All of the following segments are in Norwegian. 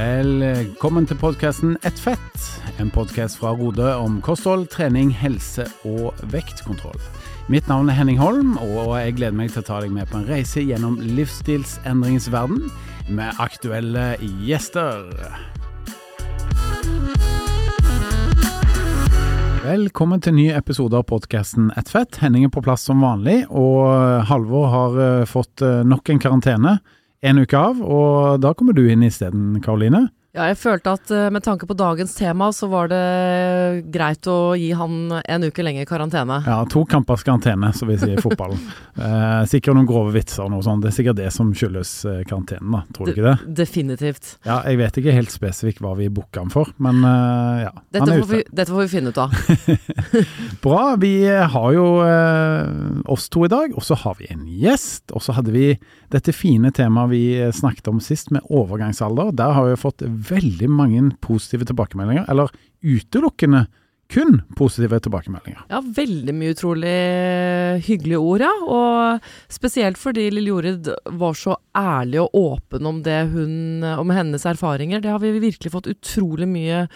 Velkommen til podkasten Ett fett, en podkast fra Rode om kosthold, trening, helse og vektkontroll. Mitt navn er Henning Holm, og jeg gleder meg til å ta deg med på en reise gjennom livsstilsendringens verden med aktuelle gjester. Velkommen til ny episode av podkasten Ett fett. Henning er på plass som vanlig, og Halvor har eh, fått eh, nok en karantene en uke av, og da kommer du inn isteden, Karoline. Ja, jeg følte at uh, med tanke på dagens tema, så var det greit å gi han en uke lenger karantene. Ja, to kampers karantene, som vi sier i fotballen. eh, sikkert noen grove vitser og noe sånt. Det er sikkert det som skyldes eh, karantenen, da. Tror du ikke det? Definitivt. Ja, jeg vet ikke helt spesifikt hva vi booka han for, men eh, ja. Dette han er får, vi, dette får vi finne ut av. Bra. Vi har jo eh, oss to i dag, og så har vi en gjest. Og så hadde vi dette fine temaet vi eh, snakket om sist, med overgangsalder. Der har vi fått veldig mange positive tilbakemeldinger, eller utelukkende kun positive tilbakemeldinger. Ja, veldig mye utrolig hyggelige ord, ja. Og spesielt fordi Lille Jorid var så ærlig og åpen om hun Om hennes erfaringer. Det har vi virkelig fått utrolig mye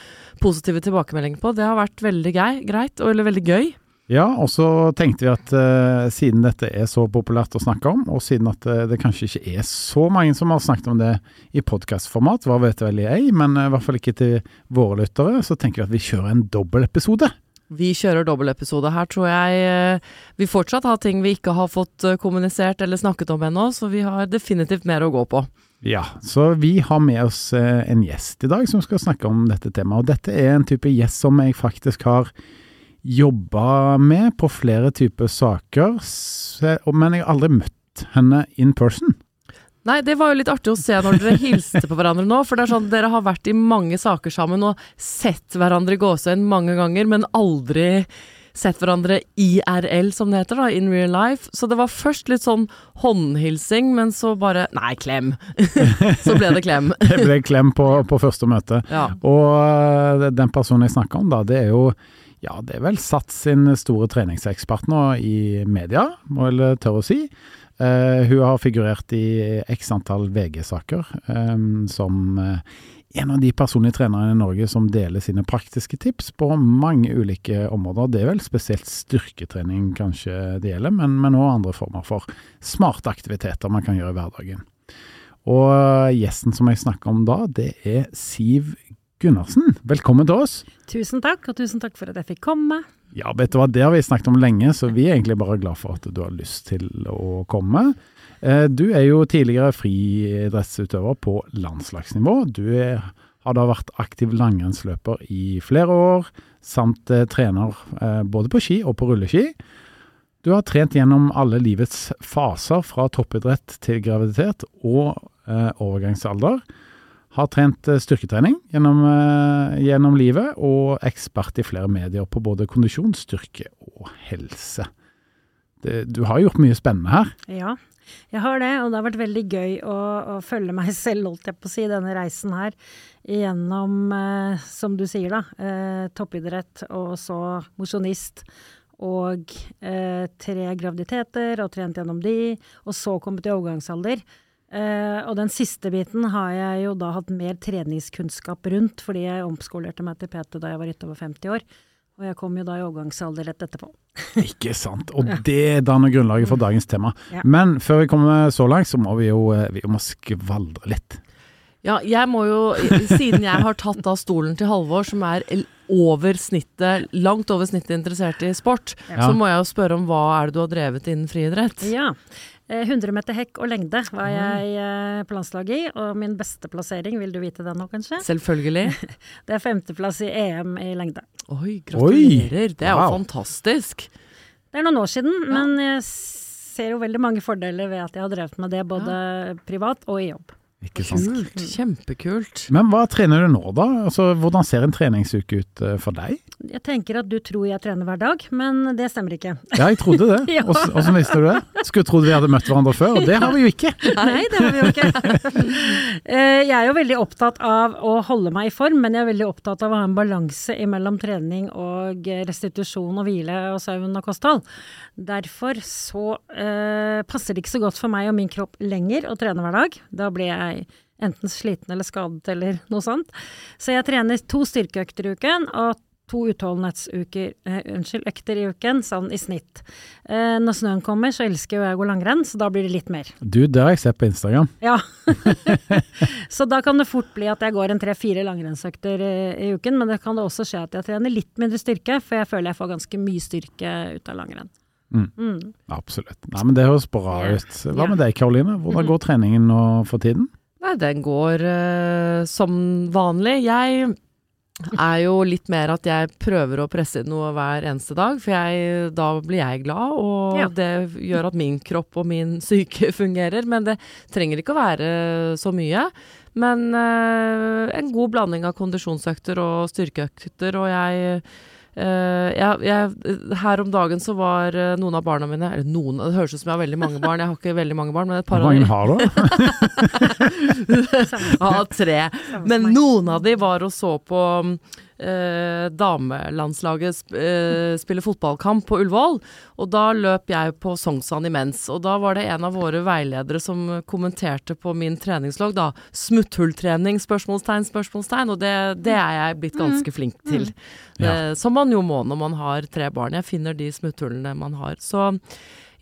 positive tilbakemeldinger på. Det har vært veldig greit, eller veldig gøy. Ja, og så tenkte vi at uh, siden dette er så populært å snakke om, og siden at uh, det kanskje ikke er så mange som har snakket om det i podkastformat, hva vet vel jeg, men uh, i hvert fall ikke til våre lyttere, så tenker vi at vi kjører en dobbeltepisode. Vi kjører dobbeltepisode. Her tror jeg vi fortsatt har ting vi ikke har fått kommunisert eller snakket om ennå, så vi har definitivt mer å gå på. Ja, så vi har med oss en gjest i dag som skal snakke om dette temaet, og dette er en type gjest som jeg faktisk har jobba med på flere typer saker, men jeg har aldri møtt henne in person. Nei, det var jo litt artig å se når dere hilste på hverandre nå, for det er sånn dere har vært i mange saker sammen og sett hverandre i gåsehud mange ganger, men aldri sett hverandre IRL, som det heter, da, in real life. Så det var først litt sånn håndhilsing, men så bare Nei, klem! så ble det klem. Det ble klem på, på første møte. Ja. Og eh, den personen jeg snakker om da, det er jo ja, det er vel satt sin store treningsekspert nå i media, må jeg vel tørre å si. Uh, hun har figurert i x antall VG-saker um, som eh, en av de personlige trenerne i Norge som deler sine praktiske tips på mange ulike områder. Det er vel spesielt styrketrening kanskje det gjelder, men, men også andre former for smarte aktiviteter man kan gjøre i hverdagen. Og gjesten som jeg snakker om da, det er Siv Gundersen. Velkommen til oss. Tusen takk, og tusen takk for at jeg fikk komme. Ja, vet du hva, det har vi snakket om lenge, så vi er egentlig bare glad for at du har lyst til å komme. Eh, Du er jo tidligere friidrettsutøver på landslagsnivå. Du er, har da vært aktiv langrennsløper i flere år, samt eh, trener eh, både på ski og på rulleski. Du har trent gjennom alle livets faser, fra toppidrett til graviditet og overgangsalder. Har trent eh, styrketrening gjennom, eh, gjennom livet, og ekspert i flere medier på både kondisjon, styrke og helse. Det, du har gjort mye spennende her. Ja, jeg har det, og det har vært veldig gøy å, å følge meg selv, holdt jeg på å si, denne reisen her. Gjennom, eh, som du sier da, eh, toppidrett og så mosjonist. Og eh, tre graviditeter, og trent gjennom de. Og så kommet til overgangsalder. Eh, og den siste biten har jeg jo da hatt mer treningskunnskap rundt, fordi jeg omskolerte meg til PT da jeg var utover 50 år. Og jeg kom jo da i overgangsalder rett etterpå. Ikke sant. Og det danner grunnlaget for dagens tema. Ja. Men før vi kommer så langt, så må vi jo, eh, vi må skvaldre litt. Ja, jeg må jo, siden jeg har tatt av stolen til Halvor, som er over snittet, langt over snittet interessert i sport, Ja. så må jeg jo spørre om hva er det du har drevet innen friidrett? Ja. Eh, 100 meter hekk og lengde var Ah. jeg eh, på landslaget i, og min beste plassering, vil du vite det nå kanskje? Selvfølgelig. Det er femteplass i EM i lengde. Oi, gratulerer. Det er jo Wow. fantastisk. Det er noen år siden, men jeg ser jo veldig mange fordeler ved at jeg har drevet med det både privat og i jobb. Ikke sant. Kult. Kjempekult. Men hva trener du nå, da? Altså, hvordan ser en treningsuke ut eh, for deg? jeg tenker at du tror jeg trener hver dag, men det stemmer ikke. Ja, jeg trodde det. Ja. Åssen visste du det? Skulle trodd vi hadde møtt hverandre før, og det har vi jo ikke. Nei, det har vi jo ikke. Eh, jeg er jo veldig opptatt av å holde meg i form, men jeg er veldig opptatt av å ha en balanse mellom trening og restitusjon og hvile og søvn og kosthold. Derfor så eh, passer det ikke så godt for meg og min kropp lenger å trene hver dag. Da blir jeg enten sliten eller skadet eller noe sånt. Så jeg trener to styrkeøkter i uken og to utholdenhetsuker, eh, unnskyld, økter i uken, sånn i snitt. Eh, når snøen kommer, så elsker jo jeg å gå langrenn, så da blir det litt mer. Du, det har jeg sett på Instagram. Ja. så da kan det fort bli at jeg går en tre-fire langrennsøkter i, i uken, men det kan det også skje at jeg trener litt mindre styrke, for jeg føler jeg får ganske mye styrke ut av langrenn. Mm. Mm. Absolutt. Nei, men det høres bra ut. Hva med deg, Karoline? Hvordan går treningen nå for tiden? Den går uh, som vanlig. Jeg er jo litt mer at jeg prøver å presse inn noe hver eneste dag, for jeg, da blir jeg glad, og Ja. det gjør at min kropp og min syke fungerer. Men det trenger ikke å være så mye. Men uh, en god blanding av kondisjonsøkter og styrkeøkter, og jeg jeg, jeg, her om dagen så var eh, noen av barna mine Eller noen, det høres ut som jeg har veldig mange barn, jeg har ikke veldig mange barn, men et par Hvor mange har du? Ja, tre. Men noen av de var og så på eh, damelandslaget sp eh, spille fotballkamp på Ullevål. Og da løp jeg på Sognsvann imens. Og da var det en av våre veiledere som kommenterte på min treningslogg, da. Smutthulltrening, spørsmålstegn, spørsmålstegn. Og det, det er jeg blitt ganske flink til. Ja. Eh, som man jo må når man har tre barn. Jeg finner de smutthullene man har. Så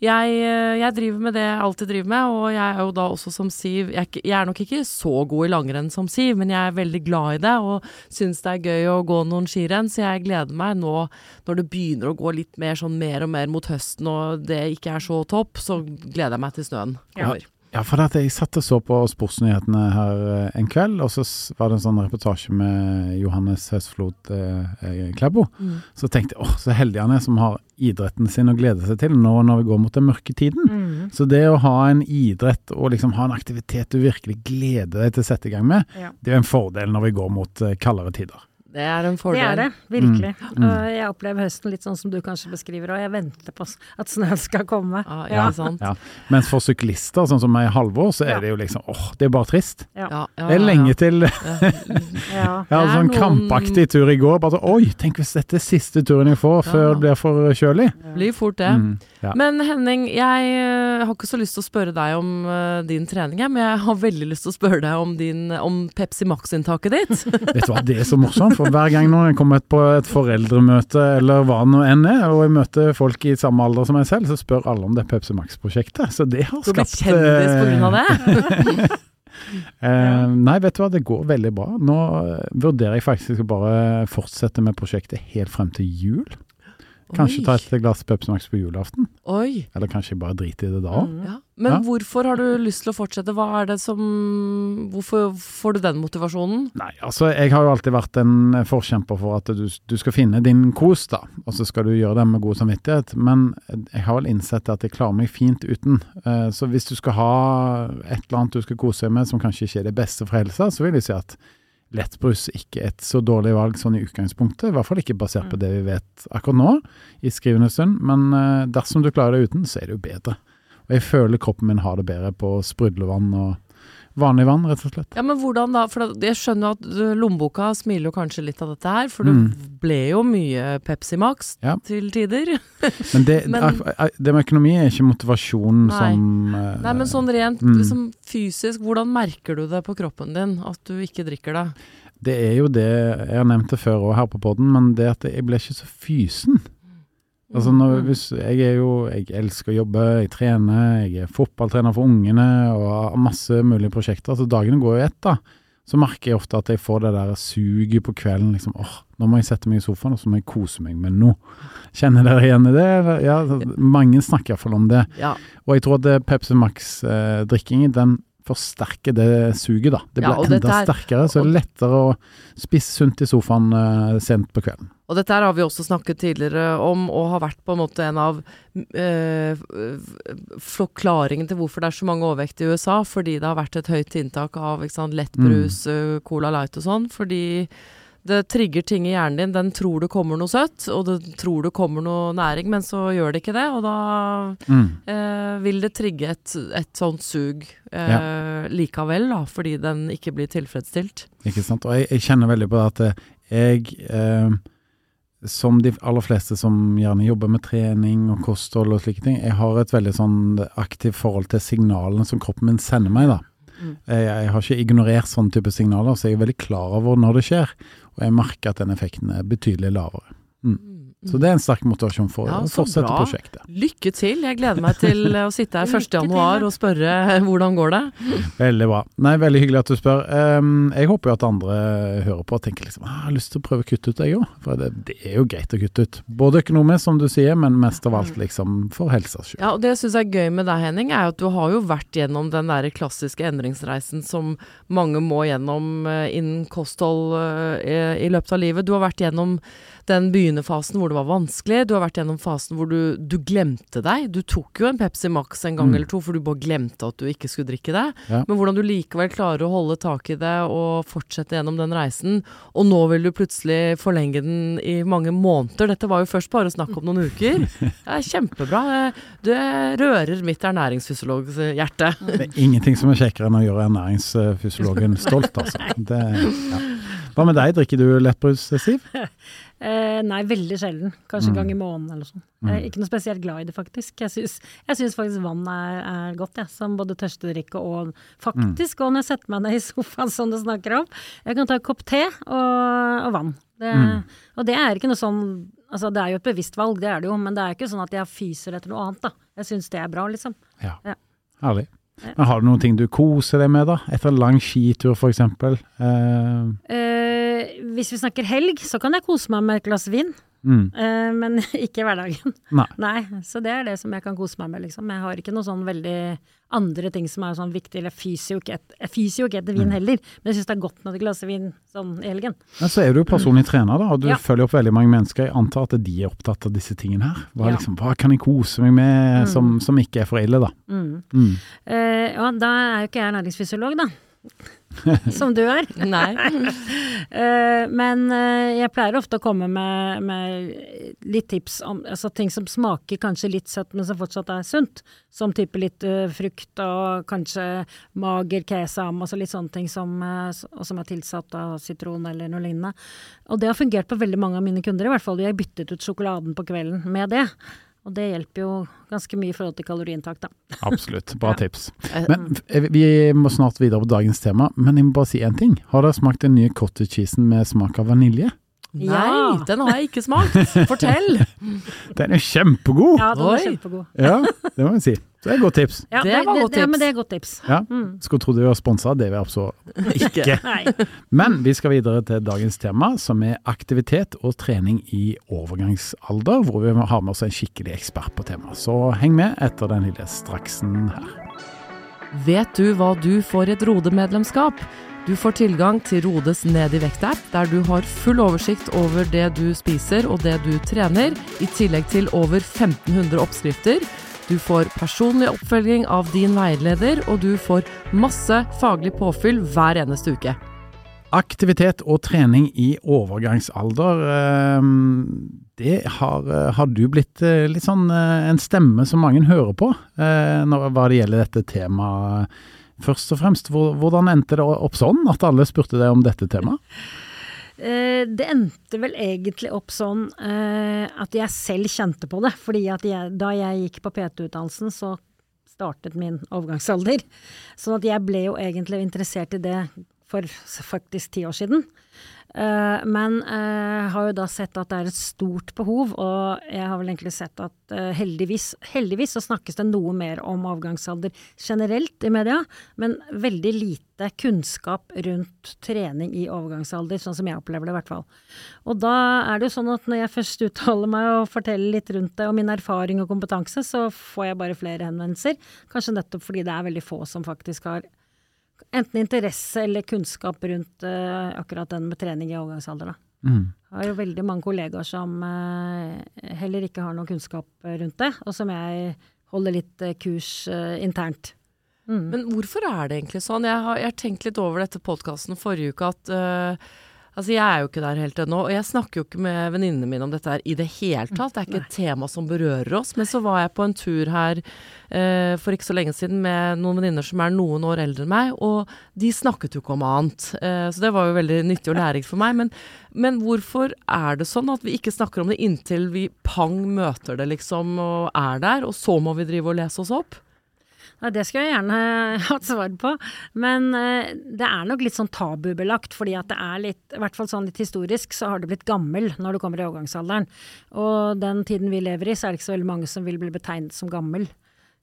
jeg, eh, jeg driver med det jeg alltid driver med, og jeg er jo da også som Siv jeg, jeg er nok ikke så god i langrenn som Siv, men jeg er veldig glad i det og syns det er gøy å gå noen skirenn, så jeg gleder meg nå når det begynner å gå litt mer sånn mer og mer mot høsten og det ikke er så topp, så gleder jeg meg til snøen kommer. Ja, for at jeg satt og så på sportsnyhetene her eh, en kveld, og så var det en sånn reportasje med Johannes Høsflot eh, eh, Klæbo. Mm. Så tenkte jeg åh, så heldig han er som har idretten sin å glede seg til nå når vi går mot den mørke tiden. Mm. Så det å ha en idrett og liksom ha en aktivitet du virkelig gleder deg til å sette i gang med, Ja. det er en fordel når vi går mot eh, kaldere tider. Det er en Det er det, virkelig. Mm. Og jeg opplever høsten litt sånn som du kanskje beskriver, og jeg venter på at snøen skal komme. Ja, Ja. sant? Ja. Mens for syklister, sånn som meg i Halvor, så Ja. er det jo liksom åh, det er bare trist. Ja. Ja, ja, Det er lenge ja. til Ja. Ja. Jeg hadde er sånn noen- krampaktig tur i går. Bare så, Oi, tenk hvis dette er siste turen jeg får Ja. før det blir for kjølig. Blir fort det. Mm, ja. Men Henning, jeg eh, har ikke så lyst til å spørre deg om uh, din trening, men jeg har veldig lyst til å spørre deg om, din, om Pepsi Max-inntaket ditt. Vet du hva, det er så morsomt, for hver gang når jeg kommer på et foreldremøte eller hva det nå enn er, og jeg møter folk i samme alder som meg selv, så spør alle om det Pepsi Max-prosjektet. Så det har Du har blitt skapt kjendis på grunn av det. Eh, nei, vet du hva, det går veldig bra. Nå eh, vurderer jeg faktisk å bare fortsette med prosjektet helt frem til jul. Kanskje Oi. ta et glass Pepsi Max på julaften. Oi. Eller kanskje bare drite i det da òg. Mm. Ja. Men Ja. hvorfor har du lyst til å fortsette? Hva er det som Hvorfor får du den motivasjonen? Nei, altså jeg har jo alltid vært en forkjemper for at du, du skal finne din kos, da. Og så skal du gjøre det med god samvittighet. Men jeg har vel innsett at jeg klarer meg fint uten. Eh, Så hvis du skal ha et eller annet du skal kose deg med som kanskje ikke er det beste for helsa, så vil jeg si at lettbrus ikke et så dårlig valg sånn i utgangspunktet. I hvert fall ikke basert på det vi vet akkurat nå, i skrivende stund. Men eh, dersom du klarer det uten, så er det jo bedre. Og jeg føler kroppen min har det bedre på sprudlevann og vanlig vann, rett og slett. Ja, men hvordan da? For jeg skjønner at lommeboka smiler jo kanskje litt av dette her, for Mm. det ble jo mye Pepsi Max Ja. til tider. Men det, Men- det med økonomi er ikke motivasjon Nei. som uh, Nei, men sånn rent Mm. liksom, fysisk, hvordan merker du det på kroppen din at du ikke drikker det? Det er jo det Jeg har nevnt det før òg her på poden, men det at jeg ble ikke så fysen. Altså når, Mm. hvis, jeg er jo Jeg elsker å jobbe, jeg trener, jeg er fotballtrener for ungene og har masse mulige prosjekter. Så dagene går jo ett, da. Så merker jeg ofte at jeg får det der suget på kvelden. liksom, åh, Nå må jeg sette meg i sofaen og så må jeg kose meg med noe. Kjenner dere igjen i det? Ja, Mange snakker iallfall om det. Ja. Og jeg tror at Pepsi Max-drikkingen, den forsterker det suget, da. Det blir ja, enda dette er- sterkere, så det er lettere å spise sunt i sofaen uh, sent på kvelden. Og dette her har vi også snakket tidligere om, og har vært på en måte en av uh, forklaringene til hvorfor det er så mange overvektige i USA. Fordi det har vært et høyt inntak av sant, lettbrus, eh, Cola Light og sånn. Fordi det trigger ting i hjernen din. Den tror det kommer noe søtt, og den tror det kommer noe næring, men så gjør det ikke det. Og da Mm. eh, vil det trigge et, et sånt sug eh, likevel, da, fordi den ikke blir tilfredsstilt. Ikke sant. Og jeg, jeg kjenner veldig på det at eh, jeg, eh, som de aller fleste som gjerne jobber med trening og kosthold og slike ting, jeg har et veldig sånn aktivt forhold til signalene som kroppen min sender meg, da. Mm. Jeg, har ikke ignorert sånne type signaler, så jeg er veldig klar over når det skjer. Og jeg merker at den effekten er betydelig lavere. Så det er en sterk motivasjon for Ja, å så fortsette bra. prosjektet. Lykke til! Jeg gleder meg til å sitte her 1. Januar og spørre hvordan går det. Veldig bra. Nei, Veldig hyggelig at du spør. Ehm, jeg håper jo at andre hører på og tenker liksom ah, jeg har lyst til å prøve å kutte ut, jeg òg. For det, det er jo greit å kutte ut. Både økonomisk, som du sier, men mest av alt liksom for helsas skyld. Ja, og Det jeg syns er gøy med deg, Henning, er at du har jo vært gjennom den der klassiske endringsreisen som mange må gjennom eh, innen kosthold eh, i løpet av livet. Du har vært gjennom den begynnerfasen hvor det var vanskelig. Du har vært gjennom fasen hvor du, du glemte deg. Du tok jo en Pepsi Max en gang Mm. eller to, for du bare glemte at du ikke skulle drikke det. Ja. Men hvordan du likevel klarer å holde tak i det og fortsette gjennom den reisen. Og nå vil du plutselig forlenge den i mange måneder. Dette var jo først bare snakk om noen uker. Det er kjempebra. Det rører mitt ernæringsfysiologhjerte. Det er ingenting som er kjekkere enn å gjøre ernæringsfysiologen stolt, altså. Det, ja. Hva med deg, drikker du lettbrus, Siv? Eh, nei, veldig sjelden. Kanskje en Mm. gang i måneden eller sånn. Mm. Eh, ikke noe spesielt glad i det, faktisk. Jeg syns, faktisk vann er, er godt, jeg. Som både tørstedrikke og faktisk Og når jeg setter meg ned i sofaen som du snakker om. Jeg kan ta en kopp te og, og vann. Det, Mm. Og det er ikke noe sånn Altså, det er jo et bevisst valg, det er det jo, men det er ikke sånn at jeg fyser etter noe annet, da. Jeg syns det er bra, liksom. Ja. Ja. Herlig. Men har du noen ting du koser deg med, da? Etter en lang skitur, eksempel? Eh, Eh, hvis vi snakker helg, så kan jeg kose meg med et glass vin. mm. Eh, men ikke i hverdagen. Nei. Så det er det som jeg kan kose meg med, liksom. Jeg har ikke noe sånn veldig andre ting som er sånn viktig, eller fyser jo ikke, jo ikke etter vin heller, men jeg syns det er godt med et glass vin sånn i helgen. Men så er du jo personlig trener, da, og du Ja. følger opp veldig mange mennesker. Jeg antar at de er opptatt av disse tingene her. Hva, Ja. liksom, hva kan jeg kose meg med som, som ikke er for ille, da? Mm. Mm. Eh, ja, da er jo ikke jeg næringsfysiolog, da. Som du er. Nei. Eh, men eh, jeg pleier ofte å komme med, med litt tips om altså ting som smaker kanskje litt søtt, men som fortsatt er sunt. Som type litt eh, frukt og kanskje mager kesam, altså litt sånne ting som, som er tilsatt av sitron eller noe lignende. Og det har fungert på veldig mange av mine kunder, i hvert fall. Jeg byttet ut sjokoladen på kvelden med det. Og det hjelper jo ganske mye i forhold til kaloriinntak, da. Absolutt. Bra Ja. tips. Eh, Men vi må snart videre på dagens tema, men jeg må bare si én ting. Har dere smakt den nye cottage cheesen med smak av vanilje? Nei, Ja. den har jeg ikke smakt. Fortell! Den er kjempegod! Ja, den Oi. er kjempegod. Ja, det må vi si. Så det er et godt tips. Ja, Det var godt Ja, tips. men det er et godt tips. Ja. Mm. Skulle tro du var sponsa, det er vi absolutt Ikke. Nei. Men vi skal videre til dagens tema, som er aktivitet og trening i overgangsalder, hvor vi har med oss en skikkelig ekspert på temaet. Så heng med etter den lille straksen her. Vet du hva du får i et Rode-medlemskap? Du får tilgang til Rodes Ned i vekt-app, der du har full oversikt over det du spiser og det du trener, i tillegg til over 1500 oppskrifter. Du får personlig oppfølging av din veileder, og du får masse faglig påfyll hver eneste uke. Aktivitet og trening i overgangsalder, eh, det har, eh, har du blitt eh, litt sånn eh, en stemme som mange hører på når, hva det gjelder dette temaet. Først og fremst, hvordan endte det opp sånn at alle spurte deg om dette temaet? Eh, det endte vel egentlig opp sånn eh, at jeg selv kjente på det. Fordi jeg, da jeg gikk på PT-utdannelsen, så startet min overgangsalder. Sånn at jeg ble jo egentlig interessert i det for faktisk ti år siden. Eh, men jeg har jo da sett at det er et stort behov, og jeg har vel egentlig sett at eh, heldigvis, heldigvis så snakkes det noe mer om avgangsalder generelt i media, men veldig lite kunnskap rundt trening i overgangsalder, sånn som jeg opplever det i hvert fall. Og da er det jo sånn at når jeg først uttaler meg og forteller litt rundt det og min erfaring og kompetanse, så får jeg bare flere henvendelser. Kanskje nettopp fordi det er veldig få som faktisk har enten interesse eller kunnskap rundt uh, akkurat den med trening i overgangsalder. Da. Mm. Jeg har jo veldig mange kollegaer som uh, heller ikke har noe kunnskap rundt det, og som jeg holder litt uh, kurs eh, internt. Mm. Men hvorfor er det egentlig sånn? Jeg har, jeg har tenkt litt over dette podkasten forrige uke, at, Altså, jeg er jo ikke der helt ennå, og jeg snakker jo ikke med venninnene mine om dette her i det hele tatt. Det er ikke et tema som berører oss. Men så var jeg på en tur her uh, for ikke så lenge siden med noen venninner som er noen år eldre enn meg, og de snakket jo ikke om annet. Uh, så det var jo veldig nyttig og lærerikt for meg. Men, men, hvorfor er det sånn at vi ikke snakker om det inntil vi pang møter det, liksom, og er der, og så må vi drive og lese oss opp? Det skulle jeg gjerne hatt svar på. Men uh, det er nok litt sånn tabubelagt, fordi at det er litt, i hvert fall sånn litt historisk, så har det blitt gammel når du kommer i overgangsalderen. Og den tiden vi lever i, så er det ikke så veldig mange som vil bli betegnet som gammel.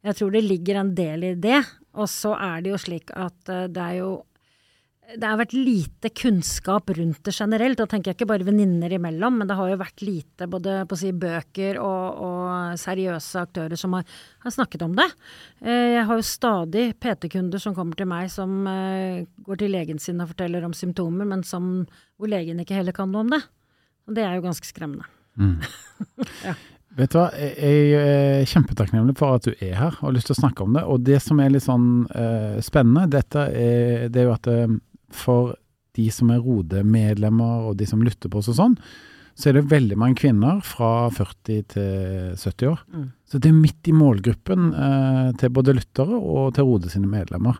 Jeg tror det ligger en del i det. Og så er det jo slik at uh, det er jo det har vært lite kunnskap rundt det generelt. Da tenker jeg ikke bare venninner imellom, men det har jo vært lite både på å si bøker og, og seriøse aktører som har, har, snakket om det. Eh, jeg har jo stadig PT-kunder som kommer til meg som eh, går til legen sin og forteller om symptomer, men som, hvor legen ikke heller kan noe om det. Og det er jo ganske skremmende. Mm. ja. Vet du hva, jeg er kjempetakknemlig for at du er her og har lyst til å snakke om det. Og det som er litt sånn uh, spennende, dette er, det er jo at uh, for de som er Rode-medlemmer og de som lytter på oss og sånn, så er det veldig mange kvinner fra 40 til 70 år. Mm. Så det er midt i målgruppen eh, til både lyttere og til Rode sine medlemmer.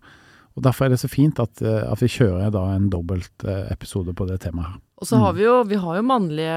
Og Derfor er det så fint at, eh, at vi kjører da en dobbelt eh, episode på det temaet her. Og så har vi jo, vi har jo mannlige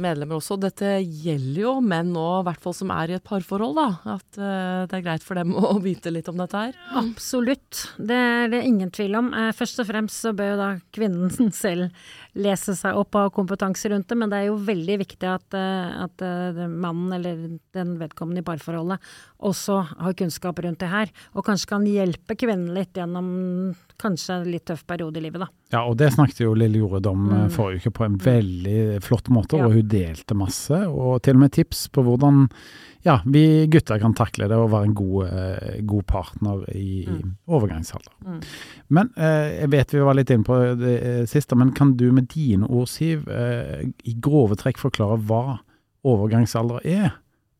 medlemmer også. Dette gjelder jo menn nå, i hvert fall som er i et parforhold, da. At uh, det er greit for dem å vite litt om dette her. Absolutt. Det er det ingen tvil om. Uh, først og fremst så bør jo da kvinnen selv lese seg opp av kompetanse rundt det, men det er jo veldig viktig at, uh, at mannen eller den vedkommende i parforholdet også har kunnskap rundt det her. Og kanskje kan hjelpe kvinnen litt gjennom kanskje en litt tøff periode i livet, da. Ja, og det snakket jo Lille Jorunn om mm. forrige uke på en veldig flott måte, ja. og hun delte masse. Og til og med tips på hvordan ja, vi gutter kan takle det og være en god, eh, god partner i, mm. overgangsalder. Mm. Men eh, jeg vet vi var litt inne på det eh, siste, men kan du med dine ord, Siv, eh, i grove trekk forklare hva overgangsalder er?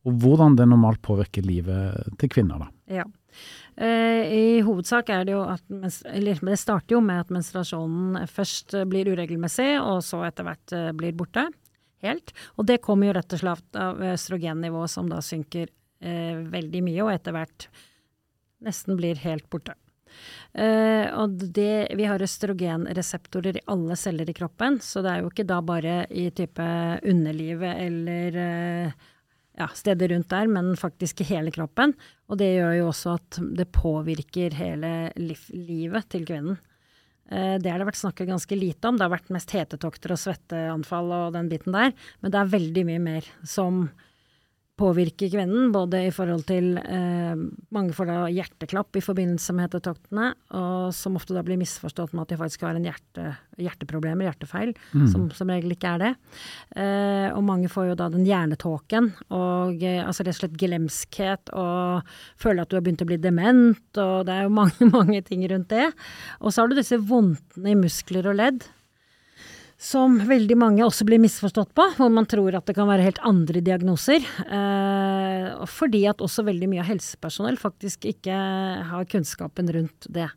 Og hvordan det normalt påvirker livet til kvinner, da? Ja. Eh, I hovedsak er det jo at Eller det starter jo med at menstruasjonen først blir uregelmessig, og så etter hvert eh, blir borte helt. Og det kommer jo rett og slett av østrogennivået som da synker eh, veldig mye, og etter hvert nesten blir helt borte. Uh, og det, vi har østrogenreseptorer i alle celler i kroppen, så det er jo ikke da bare i type underlivet eller uh, ja, steder rundt der, men faktisk i hele kroppen. Og det gjør jo også at det påvirker hele liv, livet til kvinnen. Eh, det har det vært snakket ganske lite om. Det har vært mest hetetokter og svetteanfall og den biten der. Men det er veldig mye mer som påvirker kvinnen, både i forhold til eh, Mange får da hjerteklapp i forbindelse med hetetoktene, og som ofte da blir misforstått med at de faktisk har en hjerte, hjerteproblemer, hjertefeil, mm. som som regel ikke er det. Eh, og mange får jo da den hjernetåken, og eh, altså rett og slett glemskhet, og føler at du har begynt å bli dement, og det er jo mange, mange ting rundt det. Og så har du disse vondtene i muskler og ledd som veldig mange også blir misforstått på, hvor man tror at det kan være helt andre diagnoser. Eh, fordi at også veldig mye av helsepersonell faktisk ikke har kunnskapen rundt det.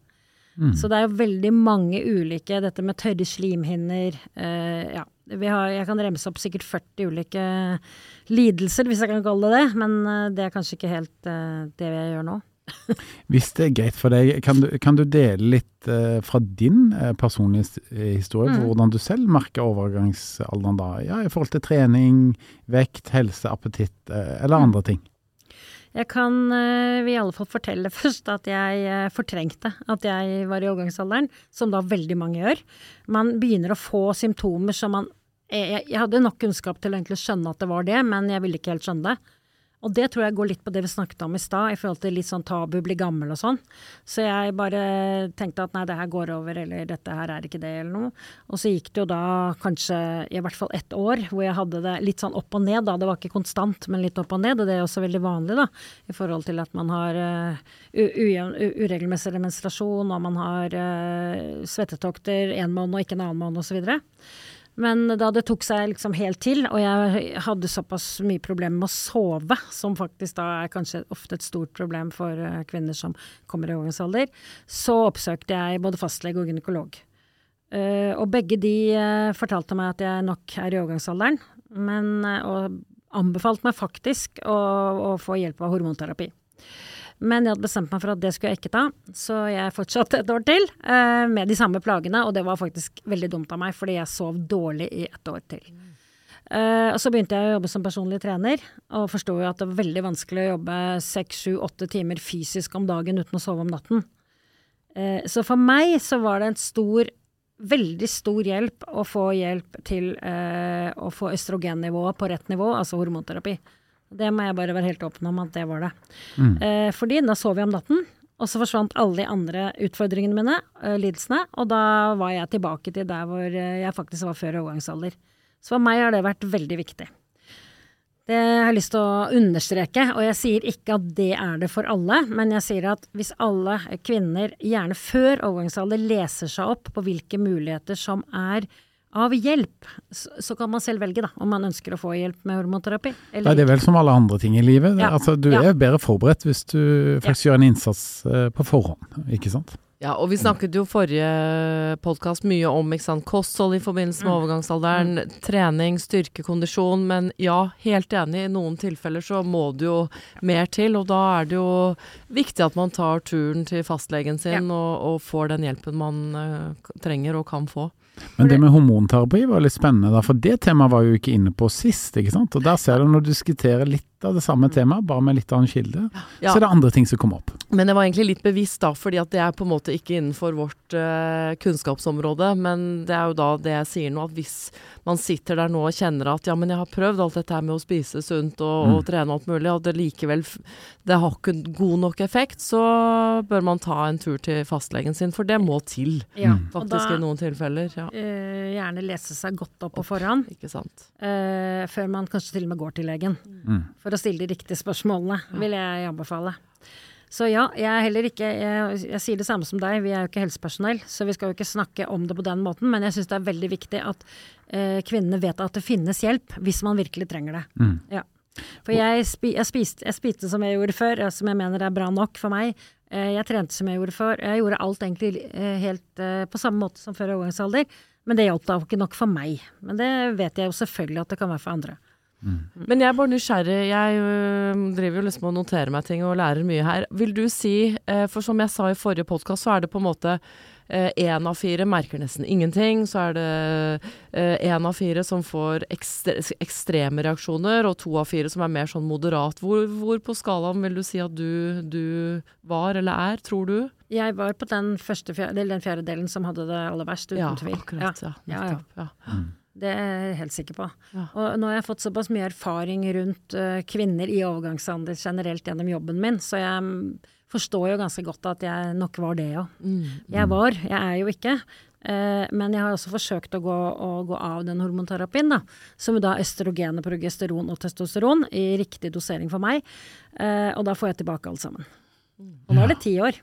Mm. Så det er jo veldig mange ulike Dette med tørre slimhinner eh, Ja. Har, jeg kan remse opp sikkert 40 ulike lidelser, hvis jeg kan kalle det det. Men eh, det er kanskje ikke helt eh, det jeg gjør nå. Hvis det er greit for deg, kan du, kan du dele litt uh, fra din uh, personlige eh, historie, mm. hvordan du selv merker overgangsalderen da? Ja, I forhold til trening, vekt, helse, appetitt uh, eller mm. andre ting? Jeg kan uh, i alle fall fortelle først at jeg fortrengte at jeg var i overgangsalderen, som da veldig mange gjør. Man begynner å få symptomer som man jeg, jeg hadde nok kunnskap til å skjønne at det var det, men jeg ville ikke helt skjønne det. Og det tror jeg går litt på det vi snakket om i stad, i forhold til litt sånn tabu, bli gammel og sånn. Så jeg bare tenkte at nei, det her går over, eller dette her er ikke det, eller noe. Og så gikk det jo da kanskje i hvert fall ett år hvor jeg hadde det litt sånn opp og ned, da. Det var ikke konstant, men litt opp og ned. Og det er også veldig vanlig, da, i forhold til at man har uh, uregelmessig menstruasjon, og man har uh, svettetokter en måned og ikke en annen måned, osv. Men da det tok seg liksom helt til, og jeg hadde såpass mye problemer med å sove, som faktisk da er kanskje ofte et stort problem for eh, kvinner som kommer i overgangsalder, så oppsøkte jeg både fastlege og gynekolog. Eh, og begge de eh, fortalte meg at jeg nok er i overgangsalderen, men, og anbefalte meg faktisk å, å få hjelp av hormonterapi. Men jeg hadde bestemt meg for at det skulle jeg ikke ta, så jeg fortsatte et år til eh, med de samme plagene, og det var faktisk veldig dumt av meg, fordi jeg sov dårlig i et år til. Eh, og så begynte jeg å jobbe som personlig trener, og forsto jo at det var veldig vanskelig å jobbe seks, sju, åtte timer fysisk om dagen uten å sove om natten. Eh, så for meg så var det en stor Veldig stor hjelp å få hjelp til eh, å få østrogennivået på rett nivå, altså hormonterapi. Det må jeg bare være helt åpen om at det var det. Mm. Eh, fordi da sov jeg om natten, og så forsvant alle de andre utfordringene mine, eh, lidelsene, og da var jeg tilbake til der hvor eh, jeg faktisk var før overgangsalder. Så for meg har det vært veldig viktig. Det har jeg lyst til å understreke, og jeg sier ikke at det er det for alle, men jeg sier at hvis alle kvinner, gjerne før overgangsalder, leser seg opp på hvilke muligheter som er av hjelp, så, så kan man selv velge da, om man ønsker å få hjelp med hormonterapi. Det er det vel som alle andre ting i livet. Ja. Altså, du Ja. er bedre forberedt hvis du faktisk gjør en innsats eh, på forhånd, ikke sant? Ja, og vi snakket jo forrige podkast mye om ikke sant, kosthold i forbindelse med Mm. overgangsalderen, trening, styrke, kondisjon, men ja, helt enig, i noen tilfeller så må det jo mer til, og da er det jo viktig at man tar turen til fastlegen sin og, og får den hjelpen man uh, trenger og kan få. Men det med hormonterapi var litt spennende, da, for det temaet var jo ikke inne på sist, ikke sant? Og der ser du når du diskuterer litt av det samme temaet, bare med litt av en kilde, Ja. så er det andre ting som kommer opp. Men jeg var egentlig litt bevisst da, fordi at det er på en måte ikke innenfor vårt uh, kunnskapsområde. Men det er jo da det jeg sier nå, at hvis man sitter der nå og kjenner at ja, men jeg har prøvd alt dette her med å spise sunt og, og Mm. trene alt mulig, og det likevel det har ikke god nok effekt, så bør man ta en tur til fastlegen sin, for det må til. Ja, Faktisk da, i noen tilfeller. Ja, Uh, gjerne lese seg godt opp på forhånd, ikke sant. Uh, før man kanskje til og med går til legen. Mm. For å stille de riktige spørsmålene, vil jeg anbefale. Så ja, jeg er heller ikke jeg, jeg sier det samme som deg, vi er jo ikke helsepersonell, så vi skal jo ikke snakke om det på den måten, men jeg syns det er veldig viktig at eh, kvinnene vet at det finnes hjelp, hvis man virkelig trenger det. Mm. Ja. For jeg, spi, jeg, spiste, jeg spiste som jeg gjorde før, som jeg mener er bra nok for meg. Eh, jeg trente som jeg gjorde før. Jeg gjorde alt egentlig eh, helt eh, på samme måte som før overgangsalder, men det hjalp da ikke nok for meg. Men det vet jeg jo selvfølgelig at det kan være for andre. Men jeg er bare nysgjerrig. Jeg øh, driver jo liksom og noterer meg ting og lærer mye her. Vil du si, eh, for som jeg sa i forrige podkast, så er det på en måte én av fire merker nesten ingenting. Så er det én av fire som får ekstre, ekstreme reaksjoner, og to av fire som er mer sånn moderat. Hvor, hvor på skalaen vil du si at du, du var eller er, tror du? Jeg var på den første fjerde, delen den fjerdedelen som hadde det aller verst, uten ja, tvil. akkurat. Ja, Ja, ja. ja. Ja. Det er jeg helt sikker på. Ja. Og nå har jeg fått såpass mye erfaring rundt uh, kvinner i overgangsalder generelt gjennom jobben min, så jeg mm, forstår jo ganske godt at jeg nok var det òg. Mm. Jeg var, jeg er jo ikke. Uh, men jeg har også forsøkt å gå, å gå av den hormonterapien, da. Som da er østrogen, progesteron og testosteron i riktig dosering for meg. Uh, og da får jeg tilbake alt sammen. Og nå er det ti år.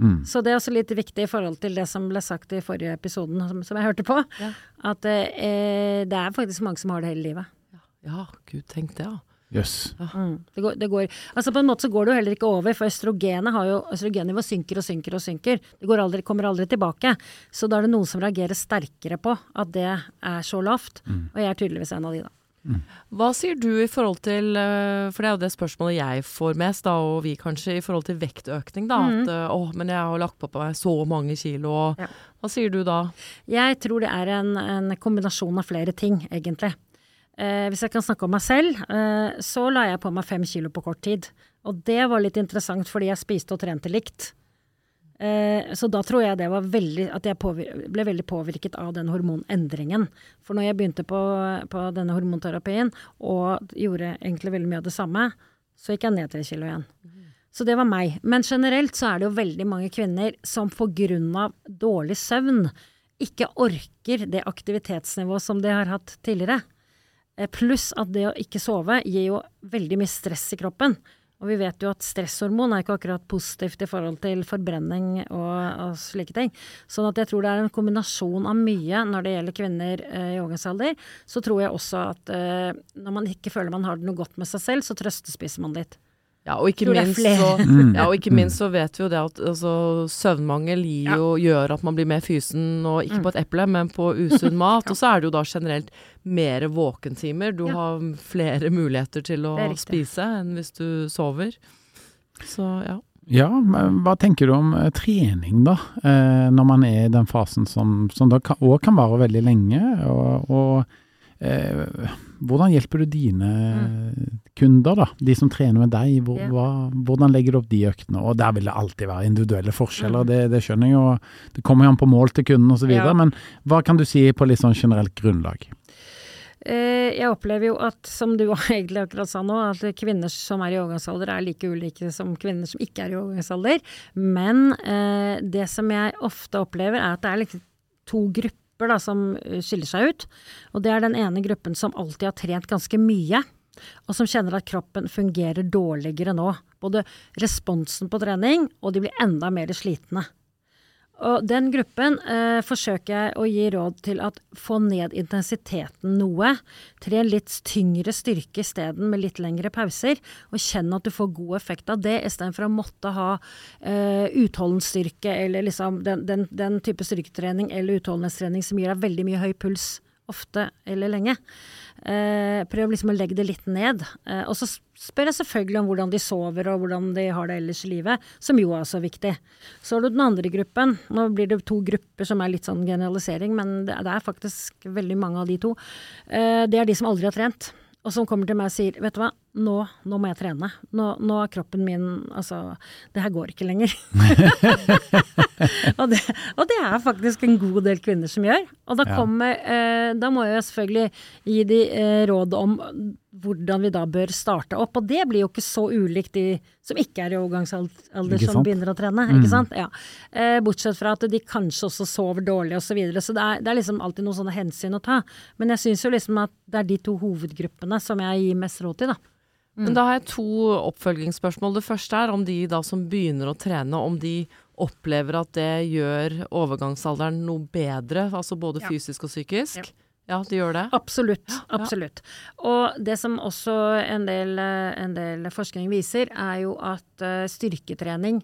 Mm. Så det er også litt viktig i forhold til det som ble sagt i forrige episoden, som, som jeg hørte på. Ja. At eh, det er faktisk mange som har det hele livet. ja, gud, tenk det, ja. Jøss. Mm. Det går, det går, altså på en måte så går det jo heller ikke over, for østrogenet har jo, østrogennivået synker og synker og synker. Det går aldri, kommer aldri tilbake. Så da er det noen som reagerer sterkere på at det er så lavt. Og jeg er tydeligvis en av de, da. Hva sier du i forhold til, eh, for det er jo det spørsmålet jeg får mest, da, og vi kanskje, i forhold til vektøkning, da. At eh, å, men jeg har lagt på meg så mange kilo, og Ja. hva sier du da? Jeg tror det er en, en kombinasjon av flere ting, egentlig. Eh, hvis jeg kan snakke om meg selv, eh, så la jeg på meg fem kilo på kort tid. Og det var litt interessant fordi jeg spiste og trente likt. Eh, så da tror jeg det var veldig At jeg ble veldig påvirket av den hormonendringen. For når jeg begynte på, på denne hormonterapien og gjorde egentlig veldig mye av det samme, så gikk jeg ned tre kilo igjen. Så det var meg. Men generelt så er det jo veldig mange kvinner som pga. dårlig søvn ikke orker det aktivitetsnivået som de har hatt tidligere. Eh, Pluss at det å ikke sove gir jo veldig mye stress i kroppen. Og vi vet jo at stresshormon er ikke akkurat positivt i forhold til forbrenning og, og slike ting. Sånn at jeg tror det er en kombinasjon av mye når det gjelder kvinner eh, i overgangsalder. Så tror jeg også at eh, når man ikke føler man har det noe godt med seg selv, så trøstespiser man litt. Ja, og minst så, Mm. ja, og ikke minst så vet vi jo det at altså, søvnmangel gir jo, gjør at man blir mer fysen, og ikke Mm. på et eple, men på usunn mat. Og så er det jo da generelt mer våkentimer. Du Ja. har flere muligheter til å spise enn hvis du sover. Så ja. Ja, men hva tenker du om eh, trening, da? Eh, når man er i den fasen som, som da kan, også kan vare veldig lenge. Og, og eh, hvordan hjelper du dine kunder, da? De som trener med deg. Hvor, yeah. hva, hvordan legger du opp de øktene? Og der vil det alltid være individuelle forskjeller, Mm. det, det skjønner jeg jo. Det kommer jo an på mål til kunden osv. Ja. Men hva kan du si på litt sånn generelt grunnlag? Eh, Jeg opplever jo at, som du egentlig akkurat sa nå, at kvinner som er i overgangsalder er like ulike som kvinner som ikke er i overgangsalder. Men eh, det som jeg ofte opplever er at det er liksom to grupper da, som eh, skiller seg ut. Og det er den ene gruppen som alltid har trent ganske mye. Og som kjenner at kroppen fungerer dårligere nå. Både responsen på trening, og de blir enda mer slitne. Og den gruppen eh, forsøker jeg å gi råd til at få ned intensiteten noe. Tre litt tyngre styrke isteden med litt lengre pauser, og kjenn at du får god effekt av det, istedenfor å måtte ha eh, utholdenhetsstyrke eller liksom den, den, den type styrketrening eller utholdenhetstrening som gir deg veldig mye høy puls ofte eller lenge. Eh, prøv liksom å legge det litt ned. Eh, og så spør jeg selvfølgelig om hvordan de sover og hvordan de har det ellers i livet, som jo er så viktig. Så har du den andre gruppen. Nå blir det to grupper som er litt sånn generalisering, men det, er faktisk veldig mange av de to. Eh, det er de som aldri har trent. Og som kommer til meg og sier vet du hva, nå, nå må jeg trene. Nå, nå er kroppen min Altså, det her går ikke lenger. og, det, og det er faktisk en god del kvinner som gjør. Og da Ja. eh, Da må jeg selvfølgelig gi de eh, råd om hvordan vi da bør starte opp. Og det blir jo ikke så ulikt de som ikke er i overgangsalder som begynner å trene. Mm. Ikke sant? Ja. Eh, bortsett fra at de kanskje også sover dårlig osv. Så, videre. så det er, det er liksom alltid noen sånne hensyn å ta. Men jeg syns jo liksom at det er de to hovedgruppene som jeg gir mest råd til, da. Men da har jeg to oppfølgingsspørsmål. Det første er om de da som begynner å trene, om de opplever at det gjør overgangsalderen noe bedre, altså både Ja. fysisk og psykisk. Ja. Ja, de gjør det. Absolutt. Absolutt. Og det som også en del, en del forskning viser, er jo at eh, styrketrening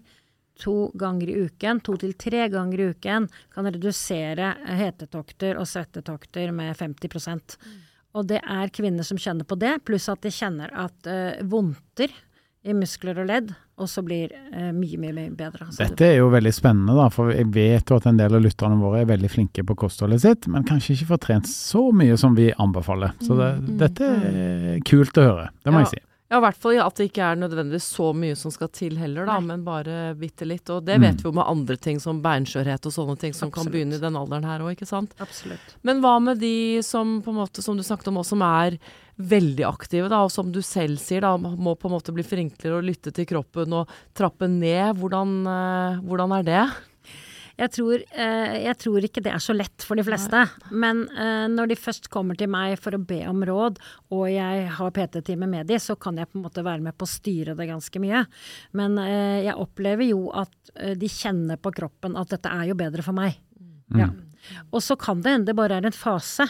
to ganger i uken, to til tre ganger i uken, kan redusere hetetokter og svettetokter med 50% Og det er kvinner som kjenner på det, pluss at de kjenner at uh, vondter i muskler og ledd og så blir eh, mye, mye, mye bedre. Så Dette er jo veldig spennende, da, for jeg vet jo at en del av lytterne våre er veldig flinke på kostholdet sitt, men kanskje ikke får trent så mye som vi anbefaler. Så det, Mm, mm, dette er kult å høre, det må Ja. jeg si. Ja, i hvert fall at det ikke er nødvendigvis så mye som skal til heller, da, Nei. men bare bitte litt. Og det Mm. vet vi jo med andre ting som beinskjørhet og sånne ting som kan begynne i den alderen her òg, ikke sant. Absolutt. Men hva med de som på en måte, som du snakket om også, som er veldig aktive, da, og som du selv sier, da, må på en måte bli flinkere og lytte til kroppen og trappe ned. Hvordan, eh, hvordan er det? Jeg tror, eh, jeg tror ikke det er så lett for de fleste. Men eh, når de først kommer til meg for å be om råd, og jeg har PT-time med de, så kan jeg på en måte være med på å styre det ganske mye. Men eh, jeg opplever jo at de kjenner på kroppen at dette er jo bedre for meg. Mm. Ja. Og så kan det hende det bare er en fase.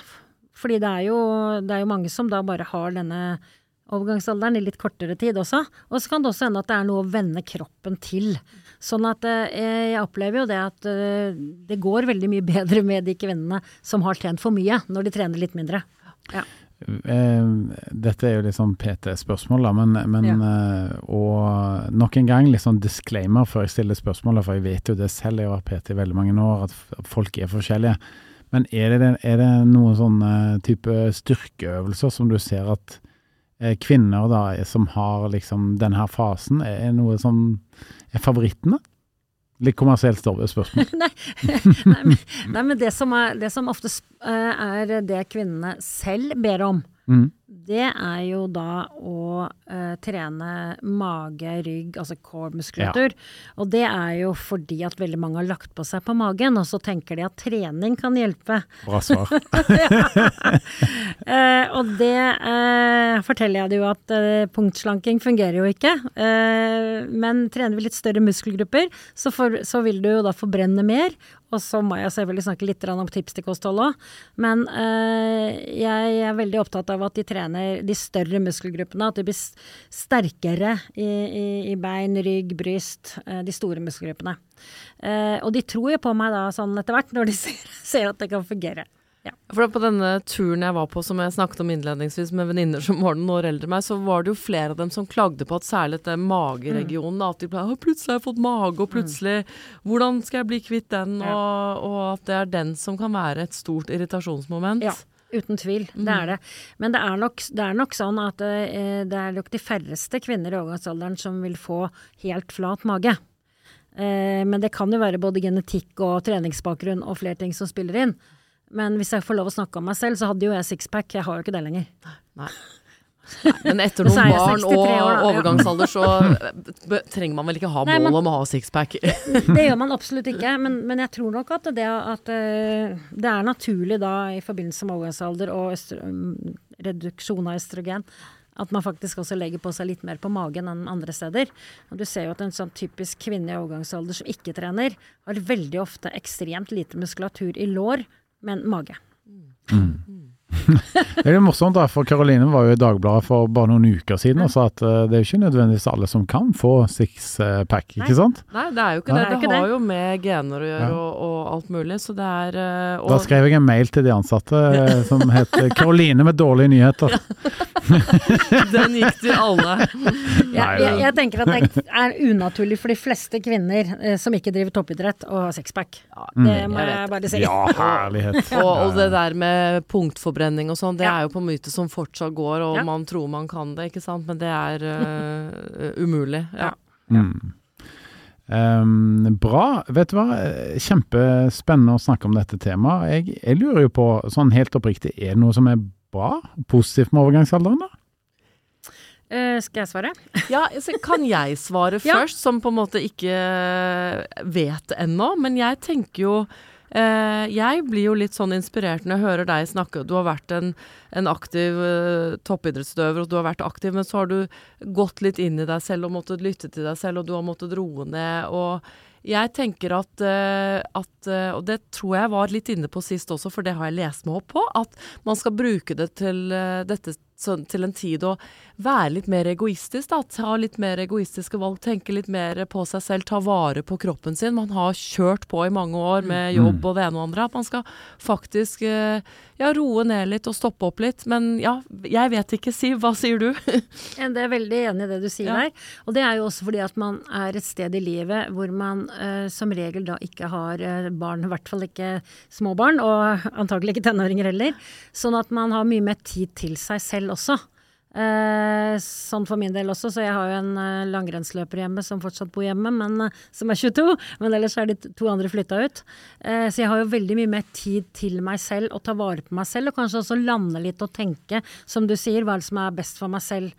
Fordi det er, jo, det er jo mange som da bare har denne overgangsalderen i litt kortere tid også. Og så kan det også hende at det er noe å vende kroppen til. Sånn at eh, jeg opplever jo det at eh, det går veldig mye bedre med de kvinnene som har trent for mye, når de trener litt mindre. Eh, dette er jo litt sånn PT-spørsmål, da, men, men eh, Og nok en gang litt sånn disclaimer før jeg stiller spørsmålet, for jeg vet jo det selv, jeg har vært PT i veldig mange år, at folk er forskjellige. Men er det, er det noen sånne type styrkeøvelser som du ser at eh, kvinner da, er- som har liksom denne her fasen, er, noe som er favorittene? Litt kommersielt spørsmål. nei, nei, men, nei, men det som, er, det som ofte eh, er det kvinnene selv ber om, Mm. Det er jo da å uh, trene mage, rygg, altså core-muskulatur. Og det er jo fordi at veldig mange har lagt på seg på magen, og så tenker de at trening kan hjelpe. Bra svar. uh, og det uh, forteller jeg det jo at punktslanking fungerer jo ikke. Men trener vi litt større muskelgrupper, så, for, så vil du jo da forbrenne mer. Og så må jeg selvfølgelig snakke litt om tips til kosthold òg. Men jeg er veldig opptatt av at de trener de større muskelgruppene. At de blir sterkere i, i, i bein, rygg, bryst. eh, de store muskelgruppene. Eh, og de tror jo på meg da sånn etter hvert, når de ser, ser at det kan fungere. For da på denne turen jeg var på, som jeg snakket om innledningsvis med venninner som var noen år eldre meg, så var det jo flere av dem som klagde på at særlig dette mageregionen, Mm. at de ble «Å, 'Plutselig har jeg fått mage', og plutselig 'Hvordan skal jeg bli kvitt den?' Ja. Og, og at det er den som kan være et stort irritasjonsmoment. Ja. Uten tvil, det er det. Men det er nok, det er nok sånn at eh, det er nok de færreste kvinner i overgangsalderen som vil få helt flat mage. Eh, men det kan jo være både genetikk og treningsbakgrunn og flere ting som spiller inn. Men hvis jeg får lov å snakke om meg selv, så hadde jo jeg sixpack. Jeg har jo ikke det lenger. Nei. Nei, men etter noen barn 63 og år, overgangsalder, så trenger man vel ikke ha Nei, mål om å ha sixpack. Det gjør man absolutt ikke, men, men jeg tror nok at det, at eh, det er naturlig da i forbindelse med overgangsalder og mm, reduksjon av østrogen at man faktisk også legger på seg litt mer på magen enn andre steder. Og du ser jo at en sånn typisk kvinne i overgangsalder som ikke trener, har veldig ofte ekstremt lite muskulatur i lår, men mage. Det er jo morsomt, da, for Karoline var jo i Dagbladet for bare noen uker siden og sa at eh, det er jo ikke nødvendigvis alle som kan få sixpack, ikke sant? Nei, det er jo ikke Nei. det. Det Det ikke har det. jo med gener å gjøre Ja. og, og alt mulig, så det er eh, og, Da skrev jeg en mail til de ansatte eh, som het Karoline med dårlige nyheter. Den gikk til alle. Jeg, jeg, jeg tenker at det er unaturlig for de fleste kvinner eh, som ikke driver toppidrett, å ha sixpack. Det må jeg jeg bare si. Ja, herlighet. Og, og det der med punktforbrenning og sånn, det Ja. er jo på myte som fortsatt går, og Ja. man tror man kan det, ikke sant. Men det er uh, umulig. Ja. Mm. Um, bra. Vet du hva, kjempespennende å snakke om dette temaet. Jeg, jeg lurer jo på, sånn helt oppriktig, er det noe som er bra, positivt med overgangsalderen? da? Uh, skal jeg svare? Ja, så kan jeg svare Ja. først, som på en måte ikke vet ennå, men jeg tenker jo Jeg blir jo litt sånn inspirert når jeg hører deg snakke. Du har vært en, en aktiv eh, toppidrettsutøver, og du har vært aktiv, men så har du gått litt inn i deg selv og måttet lytte til deg selv, og du har måttet roe ned. og jeg tenker at, eh, at eh, Og det tror jeg var litt inne på sist også, for det har jeg lest meg opp på. At man skal bruke det til eh, dette sånn, til en tid å være litt mer egoistisk. Da. Ta litt mer egoistiske valg, tenke litt mer på seg selv, ta vare på kroppen sin. Man har kjørt på i mange år med jobb og det ene og andre. At man skal faktisk eh, ja, roe ned litt og stoppe opp litt. Men ja, jeg vet ikke. Siv, hva sier du? jeg er veldig enig i det du sier Ja. der. Og det er jo også fordi at man er et sted i livet hvor man eh, som regel da ikke har eh, barn, i hvert fall ikke små barn, og antagelig ikke tenåringer heller. Sånn at man har mye mer tid til seg selv også. Eh, sånn for min del også, så jeg har jo en eh, langrennsløper hjemme som fortsatt bor hjemme, men eh, som er 22. Men ellers er de to andre flytta ut. Eh, så jeg har jo veldig mye mer tid til meg selv og ta vare på meg selv, og kanskje også lande litt og tenke, som du sier, hva er det som er best for meg selv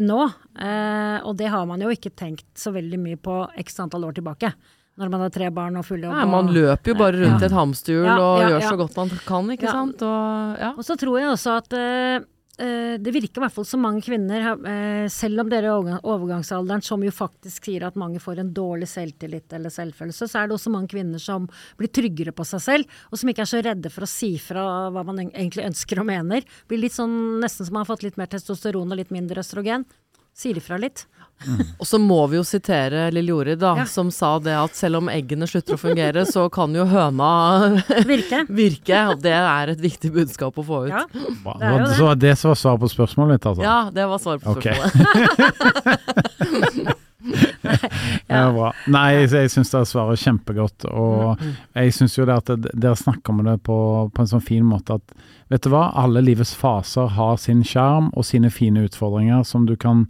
nå. Eh, og det har man jo ikke tenkt så veldig mye på x antall år tilbake. Når man har tre barn og fulle. Nei, man løper jo bare rundt ja. et hamsterhjul Ja, og gjør ja. så godt man kan, ikke Ja. sant. Og, ja. Og så tror jeg også at eh, det virker i hvert fall som mange kvinner, eh, selv om dere er overgangsalderen, som jo faktisk sier at mange får en dårlig selvtillit eller selvfølelse, så er det også mange kvinner som blir tryggere på seg selv, og som ikke er så redde for å si fra hva man egentlig ønsker og mener. Blir litt sånn nesten som man har fått litt mer testosteron og litt mindre østrogen. Sier ifra litt. Og så må vi jo sitere Lill Jorid, da, Ja. som sa det at selv om eggene slutter å fungere, så kan jo høna Virke. virke. Og det er et viktig budskap å få ut. Ja. Ja, Det er det. Så var det som var svaret på spørsmålet ditt, altså? det var svaret på spørsmålet. Ja. bra. Nei, jeg, jeg syns dere svarer kjempegodt. Og jeg syns jo det at det- dere snakker om det på, på en sånn fin måte at vet du hva, alle livets faser har sin sjarm og sine fine utfordringer som du kan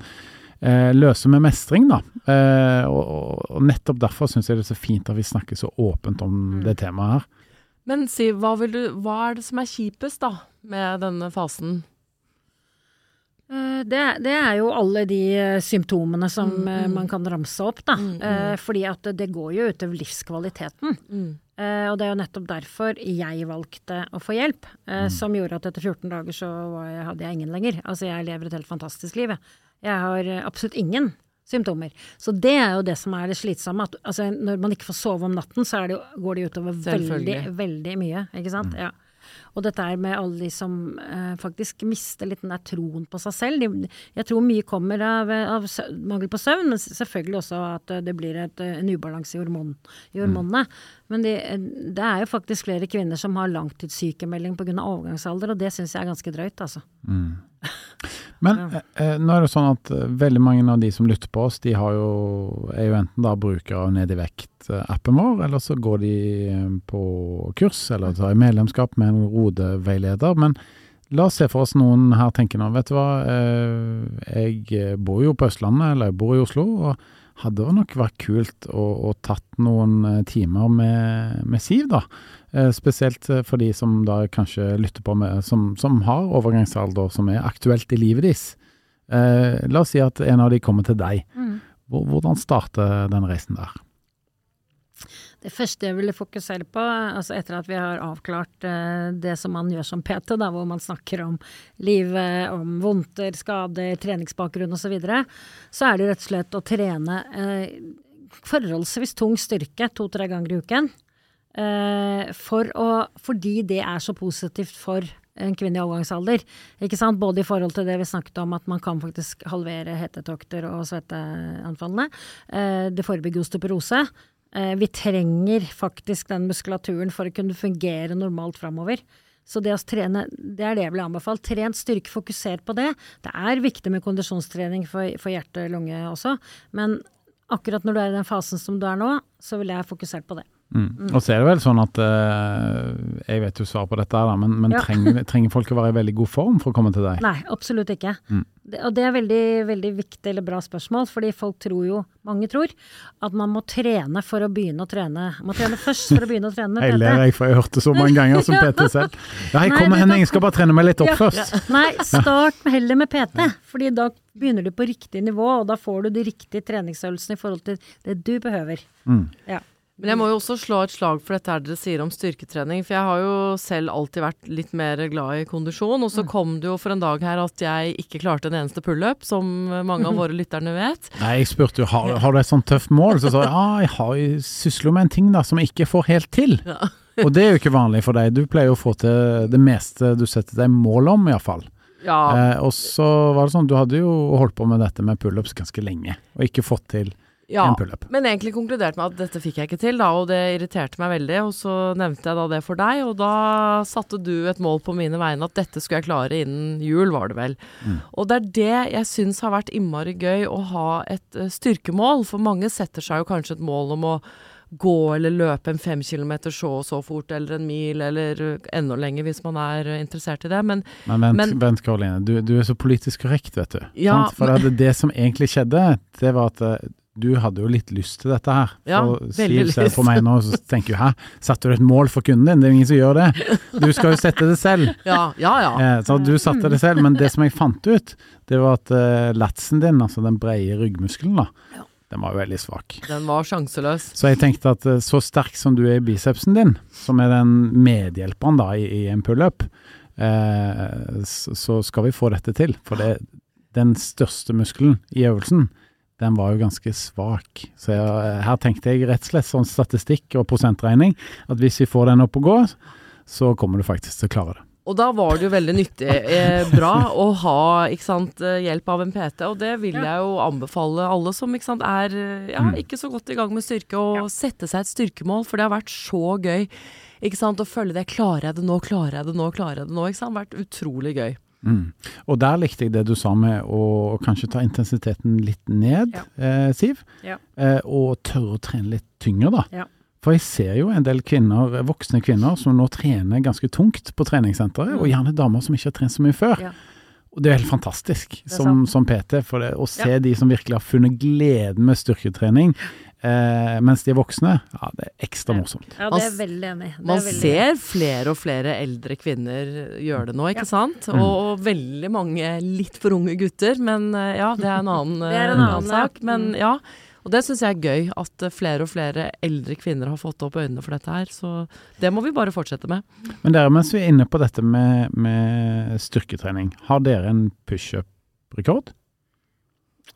løse med mestring, da. Eh, og, nettopp derfor syns jeg det er så fint at vi snakker så åpent om det temaet her. Men si, hva, vil du, hva er det som er kjipest da, med denne fasen? Eh, Det, det er jo alle de eh, symptomene som Mm, eh, mm. man kan ramse opp, da. Mm, mm. Eh, fordi at det- går jo utover livskvaliteten. Mm. Eh, og det er jo nettopp derfor jeg valgte å få hjelp, eh, Mm. som gjorde at etter 14 dager så jeg, hadde jeg ingen lenger. Altså jeg lever et helt fantastisk liv, jeg. Jeg har eh, absolutt ingen symptomer. Så det er jo det som er det slitsomme. At, altså, når man ikke får sove om natten, så det går det utover veldig, veldig mye, ikke sant. Ja. Og dette er med alle de som eh, faktisk mister litt den der troen på seg selv. De, jeg tror mye kommer av, av søvn, mangel på søvn, men selvfølgelig også at eh, det blir et, eh, en ubalanse i, hormon, i hormonene. Men de, det er jo faktisk flere kvinner som har langtidssykemelding pga. overgangsalder, og det syns jeg er ganske drøyt, altså. Mm. Men eh, eh, nå er det sånn at eh, veldig mange av de som lytter på oss, de har jo, er jo enten da brukere av Ned i vekt-appen vår, eller så går de eh, på kurs eller tar medlemskap med en rodeveileder. Men la oss se for oss noen her tenker nå, vet du hva, eh, jeg bor jo på Østlandet, eller jeg bor i Oslo. og hadde det nok vært kult å, å tatt noen eh, timer med, med Siv, da. Eh, spesielt eh, for de som da kanskje lytter på med, som, som har overgangsalder som er aktuelt i livet deres. Eh, la oss si at en av de kommer til deg. Hvor, hvordan starter den reisen der? Det første jeg ville fokusere på, altså etter at vi har avklart eh, det som man gjør som PT, da, hvor man snakker om livet, om vondter, skader, treningsbakgrunn osv., så, videre, så er det rett og slett å trene eh, forholdsvis tung styrke to-tre ganger i uken. Eh, for å, fordi det er så positivt for en kvinne i overgangsalder. Ikke sant? Både i forhold til det vi snakket om, at man kan faktisk halvere hetetokter og svetteanfallene. Det forebygger osteoporose. Eh, vi trenger faktisk den muskulaturen for å kunne fungere normalt framover. Så det å trene, det er det jeg vil anbefale. Tren styrke, fokuser på det. Det er viktig med kondisjonstrening for, for hjerte og lunge også, men akkurat når du er i den fasen som du er nå, så ville jeg fokusert på det. Mm. Og så er det vel sånn at eh, Jeg vet jo svaret på dette, her, men, men Ja. trenger, trenger folk å være i veldig god form for å komme til deg? Nei, absolutt ikke. Mm. Det, og det er veldig, veldig viktig eller bra spørsmål, fordi folk tror jo, mange tror, at man må trene for å begynne å trene. Man må trene først for å begynne å trene med Jeg ler, PT. jeg, for jeg hørte så mange ganger som PT selv. Ja, jeg kommer hen, jeg skal bare trene meg litt opp Ja. først. Nei, start med heller med PT, fordi da begynner du på riktig nivå, og da får du de riktige treningsøvelsene i forhold til det du behøver. Mm. Ja. Men jeg må jo også slå et slag for dette her dere sier om styrketrening, for jeg har jo selv alltid vært litt mer glad i kondisjon, og så Mm. kom det jo for en dag her at jeg ikke klarte en eneste pullup, som mange av våre lytterne vet. Nei, jeg spurte jo har, har du et sånt tøft mål, så sa jeg ja, jeg har jo sysler med en ting da som jeg ikke får helt til. Ja. Og det er jo ikke vanlig for deg. Du pleier jo å få til det meste du setter deg mål om, iallfall. Ja, Eh, og så var det sånn, du hadde jo holdt på med dette med pullups ganske lenge, og ikke fått til ja. en pullup. Men egentlig konkluderte med at dette fikk jeg ikke til, da, og det irriterte meg veldig. Og så nevnte jeg da det for deg, og da satte du et mål på mine vegne at dette skulle jeg klare innen jul, var det vel. Mm. Og det er det jeg syns har vært innmari gøy å ha et eh, styrkemål, for mange setter seg jo kanskje et mål om å gå eller løpe en fem kilometer så og så fort, eller en mil, eller eh, enda lenger hvis man er eh, interessert i det. Men Men vent, Men- vent Karoline, du, du er så politisk korrekt, vet du. Ja? For det, det som egentlig skjedde, det var at du hadde jo litt lyst til dette her. Ja, For Siv ser på meg nå og så tenker jo hæ, satte du et mål for kunden din? Det er jo ingen som gjør det. Du skal jo sette det selv. ja, ja. ja. Eh, så du satte det selv, men det som jeg fant ut, det var at eh, latsen din, altså den brede ryggmuskelen, da, Ja. den var jo veldig svak. Den var sjanseløs. Så jeg tenkte at eh, så sterk som du er i bicepsen din, som er den medhjelperen da i, i en pullup, eh, så, så skal vi få dette til. For det, er den største muskelen i øvelsen, den var jo ganske svak. Så jeg, her tenkte jeg rett og slett sånn statistikk og prosentregning, at hvis vi får den opp å gå, så kommer du faktisk til å klare det. Og da var det jo veldig nyttig, eh, bra, å ha ikke sant, eh, hjelp av en PT. Og det vil jeg jo anbefale alle som ikke sant, er eh, ja, Mm. ikke så godt i gang med styrke, å sette seg et styrkemål. For det har vært så gøy ikke sant, å følge det. Klarer jeg det nå, klarer jeg det nå, klarer jeg det nå? Ikke sant? Vært utrolig gøy. Mm. Og der likte jeg det du sa med å kanskje ta intensiteten litt ned, Ja. eh, Siv. Ja. Eh, og tørre å trene litt tyngre, da. Ja. For jeg ser jo en del kvinner, voksne kvinner som nå trener ganske tungt på treningssenteret, Mm. og gjerne damer som ikke har trent så mye før. Ja. Og det er helt fantastisk er som, som PT, for det, å se de som virkelig har funnet gleden med styrketrening, eh, mens de er voksne, ja, det er ekstra Ja. morsomt. Ja, det er veldig enig. Det er Man veldig ser flere og flere eldre kvinner gjøre det nå, ikke Ja. sant? Mm. Og, og veldig mange litt for unge gutter, men eh, ja, det er en annen, er eh, en annen, sak. Men Mm. ja, og det syns jeg er gøy, at eh, flere og flere eldre kvinner har fått opp øynene for dette her. Så det må vi bare fortsette med. Men dere, mens vi er inne på dette med, med styrketrening, har dere en pushup-rekord?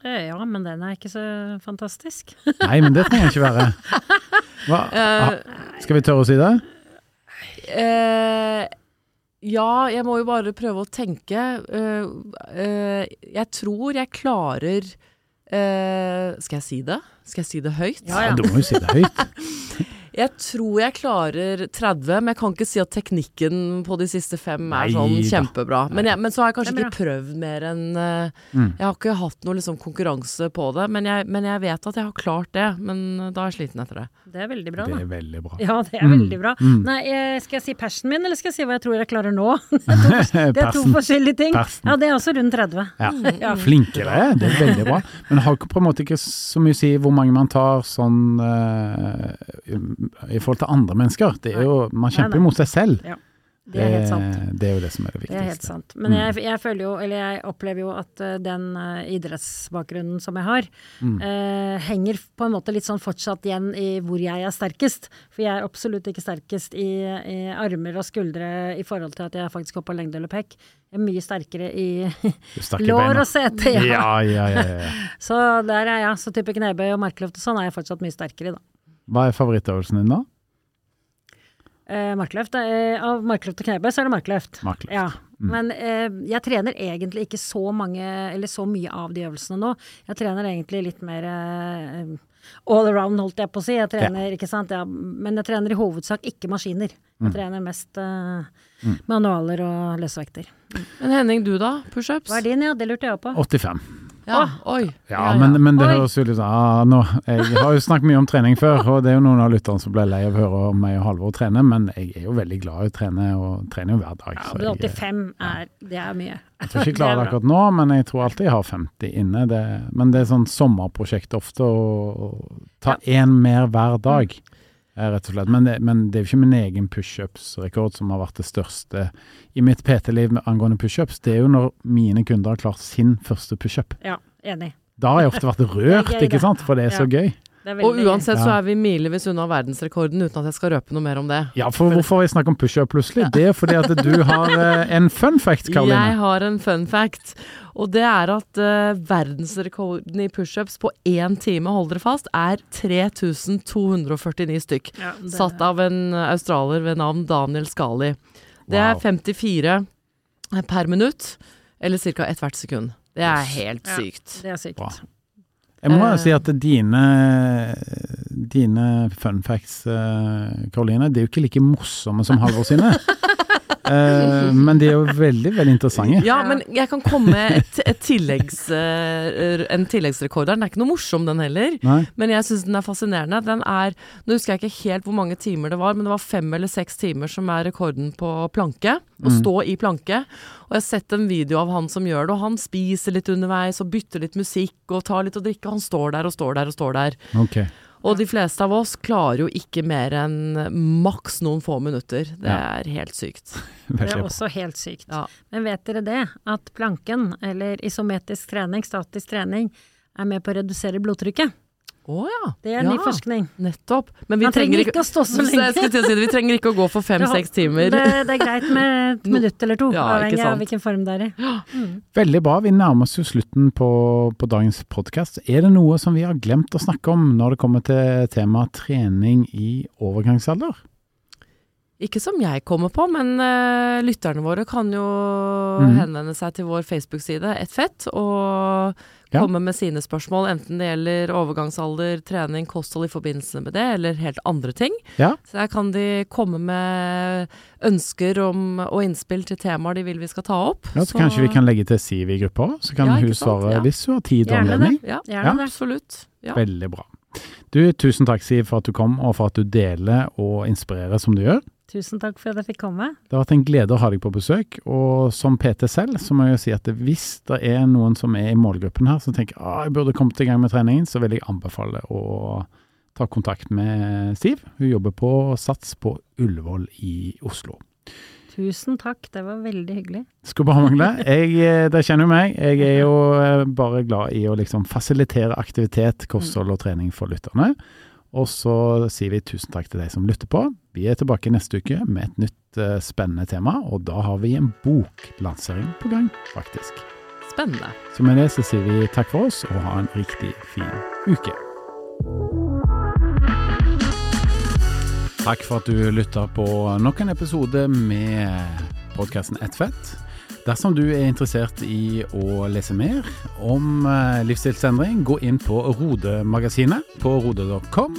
Ja, men den er ikke så fantastisk. Nei, men det trenger ikke være. Hva, Eh, skal vi tørre å si det? Uh, ja, jeg må jo bare prøve å tenke. Uh, uh, jeg tror jeg klarer Skal jeg si det? Skal jeg si det høyt? Ja, ja. Du må jo si det høyt. Jeg tror jeg klarer 30, men jeg kan ikke si at teknikken på de siste fem er Nei sånn kjempebra. Men, jeg, men så har jeg kanskje er ikke prøvd mer enn eh, Mm. Jeg har ikke hatt noe liksom konkurranse på det, men jeg, men jeg vet at jeg har klart det. Men da er jeg sliten etter det. Det er veldig bra, da. Det er veldig bra. Ja, det er Mm. veldig bra. Mm. Nei, eh, skal jeg si persen min, eller skal jeg si hva jeg tror jeg klarer nå? Det er to Persen. forskjellige ting. Persen. Ja, det er også rundt 30. Ja. Ja. Flinke dere er, det er veldig bra. Men har ikke på en måte ikke så mye å si hvor mange man tar sånn eh, i forhold til andre mennesker. Det er jo, man kjemper jo mot seg selv. Det er helt sant. Det er jo det som er det viktigste. Det er helt sant. Men Mm. jeg, jeg føler jo, eller jeg opplever jo at eh, den eh, idrettsbakgrunnen som jeg har, Mm. eh, henger på en måte litt sånn fortsatt igjen i hvor jeg er sterkest. For jeg er absolutt ikke sterkest i, i armer og skuldre i forhold til at jeg faktisk går på lengde eller pekk. Jeg er mye sterkere i lår og sete, ja. Ja, ja, ja, ja. Så der er jeg. Så type knebøy og markløft og sånn er jeg fortsatt mye sterkere i, da. Hva er favorittøvelsen din da? Eh, markløft, eh, av markløft og knebøy, så er det markløft. Markløft. Ja. Mm. Men eh, jeg trener egentlig ikke så mange, eller så mye av de øvelsene nå. Jeg trener egentlig litt mer eh, all around, holdt jeg på å si. Jeg trener, ikke sant? Ja, men jeg trener i hovedsak ikke maskiner. Jeg Mm. trener mest eh, Mm. manualer og løsvekter. Men Henning, du da? Pushups? Hva er din, ja? Det lurte jeg òg på. 85. Ja, oi. Ja, men, men det høres jo litt sånn ah, nå, Jeg har jo snakket mye om trening før, og det er jo noen av lytterne som ble lei av å høre om meg og Halvor trene, men jeg er jo veldig glad i å trene, og trener jo hver dag. Ja, men 85 er, det er mye. jeg tror ikke jeg klarer er det akkurat nå, men jeg tror alltid jeg har 50 inne. Det, men det er sånn sommerprosjekt ofte, å ta én mer hver dag. eh, Rett og slett. Men det, men det er jo ikke min egen pushups-rekord som har vært det største i mitt PT-liv angående pushups. Det er jo når mine kunder har klart sin første pushup. Ja, enig. Da har jeg ofte vært rørt, ikke sant? For det er så gøy. Og uansett ja. så er vi milevis unna verdensrekorden, uten at jeg skal røpe noe mer om det. Ja, for hvorfor har vi snakket om pushup plutselig? Det er fordi at du har eh, en fun fact, Karoline. Jeg har en fun fact, og det er at uh, verdensrekorden i pushups på én time, hold dere fast, er 3249 stykk. Ja, det- Satt av en australier ved navn Daniel Skali. Det er 54 per minutt, eller ca. ethvert sekund. Det er helt Ja. sykt. Det er sykt. Bra. Jeg må uh, si at dine, dine fun facts, eh, Karoline, det er jo ikke like morsomme som Halvor sine. Eh, men de er jo veldig, veldig interessante. Ja, men jeg kan komme med et, et tilleggs, uh, en tilleggsrekord her. Den er ikke noe morsom, den heller. Nei? Men jeg syns den er fascinerende. Den er Nå husker jeg ikke helt hvor mange timer det var, men det var fem eller seks timer som er rekorden på planke. Å Mm. stå i planke. Og jeg har sett en video av han som gjør det, og han spiser litt underveis og bytter litt musikk og tar litt å drikke. Han står der og står der og står der. Ok. Og de fleste av oss klarer jo ikke mer enn maks noen få minutter. Det Ja. er helt sykt. Det er også helt sykt. Ja. Men vet dere det, at planken, eller isometisk trening, statisk trening, er med på å redusere blodtrykket? Å ja. Det er ja. ny forskning. Nettopp. Men vi Man trenger trenger ikke å stå så lenge. skulle til å si det, vi trenger ikke å gå for fem-seks timer. Det, det er greit med et minutt eller to, Ja, ikke avhengig av hvilken form det er i. Veldig bra. Vi nærmer oss jo slutten på, på dagens podkast. Er det noe som vi har glemt å snakke om når det kommer til temaet trening i overgangsalder? Ikke som jeg kommer på, men uh, lytterne våre kan jo mm. henvende seg til vår Facebook-side, Ett fett, og Ja. komme med sine spørsmål, enten det gjelder overgangsalder, trening, kosthold i forbindelse med det, eller helt andre ting. Ja. Så der kan de komme med ønsker om, og innspill til temaer de vil vi skal ta opp. Ja, så, kanskje vi kan legge til Siv i gruppa, så kan hun svare hvis hun har tid og anledning. Ja, Gjerne det. absolutt. Ja. Veldig bra. Du, tusen takk Siv for at du kom, og for at du deler og inspirerer som du gjør. Tusen takk for at jeg fikk komme. Det har vært en glede å ha deg på besøk, og som PT selv så må jeg jo si at hvis det er noen som er i målgruppen her som tenker at jeg burde kommet i gang med treningen, så vil jeg anbefale å ta kontakt med Siv. Hun jobber på Sats på Ullevål i Oslo. Tusen takk, det var veldig hyggelig. Skulle bare mangle. Jeg, eh, det kjenner jo meg. Jeg er jo eh, bare glad i å liksom fasilitere aktivitet, kosthold og trening for lytterne. Og så sier vi tusen takk til deg som lytter på. Vi er tilbake neste uke med et nytt uh, spennende tema, og da har vi en boklansering på gang, faktisk. Spennende. Så med det så sier vi takk for oss, og ha en riktig fin uke. Takk for at du lytta på nok en episode med podkasten Ett fett. Dersom du er interessert i å lese mer om eh, livsstilsendring, gå inn på Rode-magasinet på rode.com.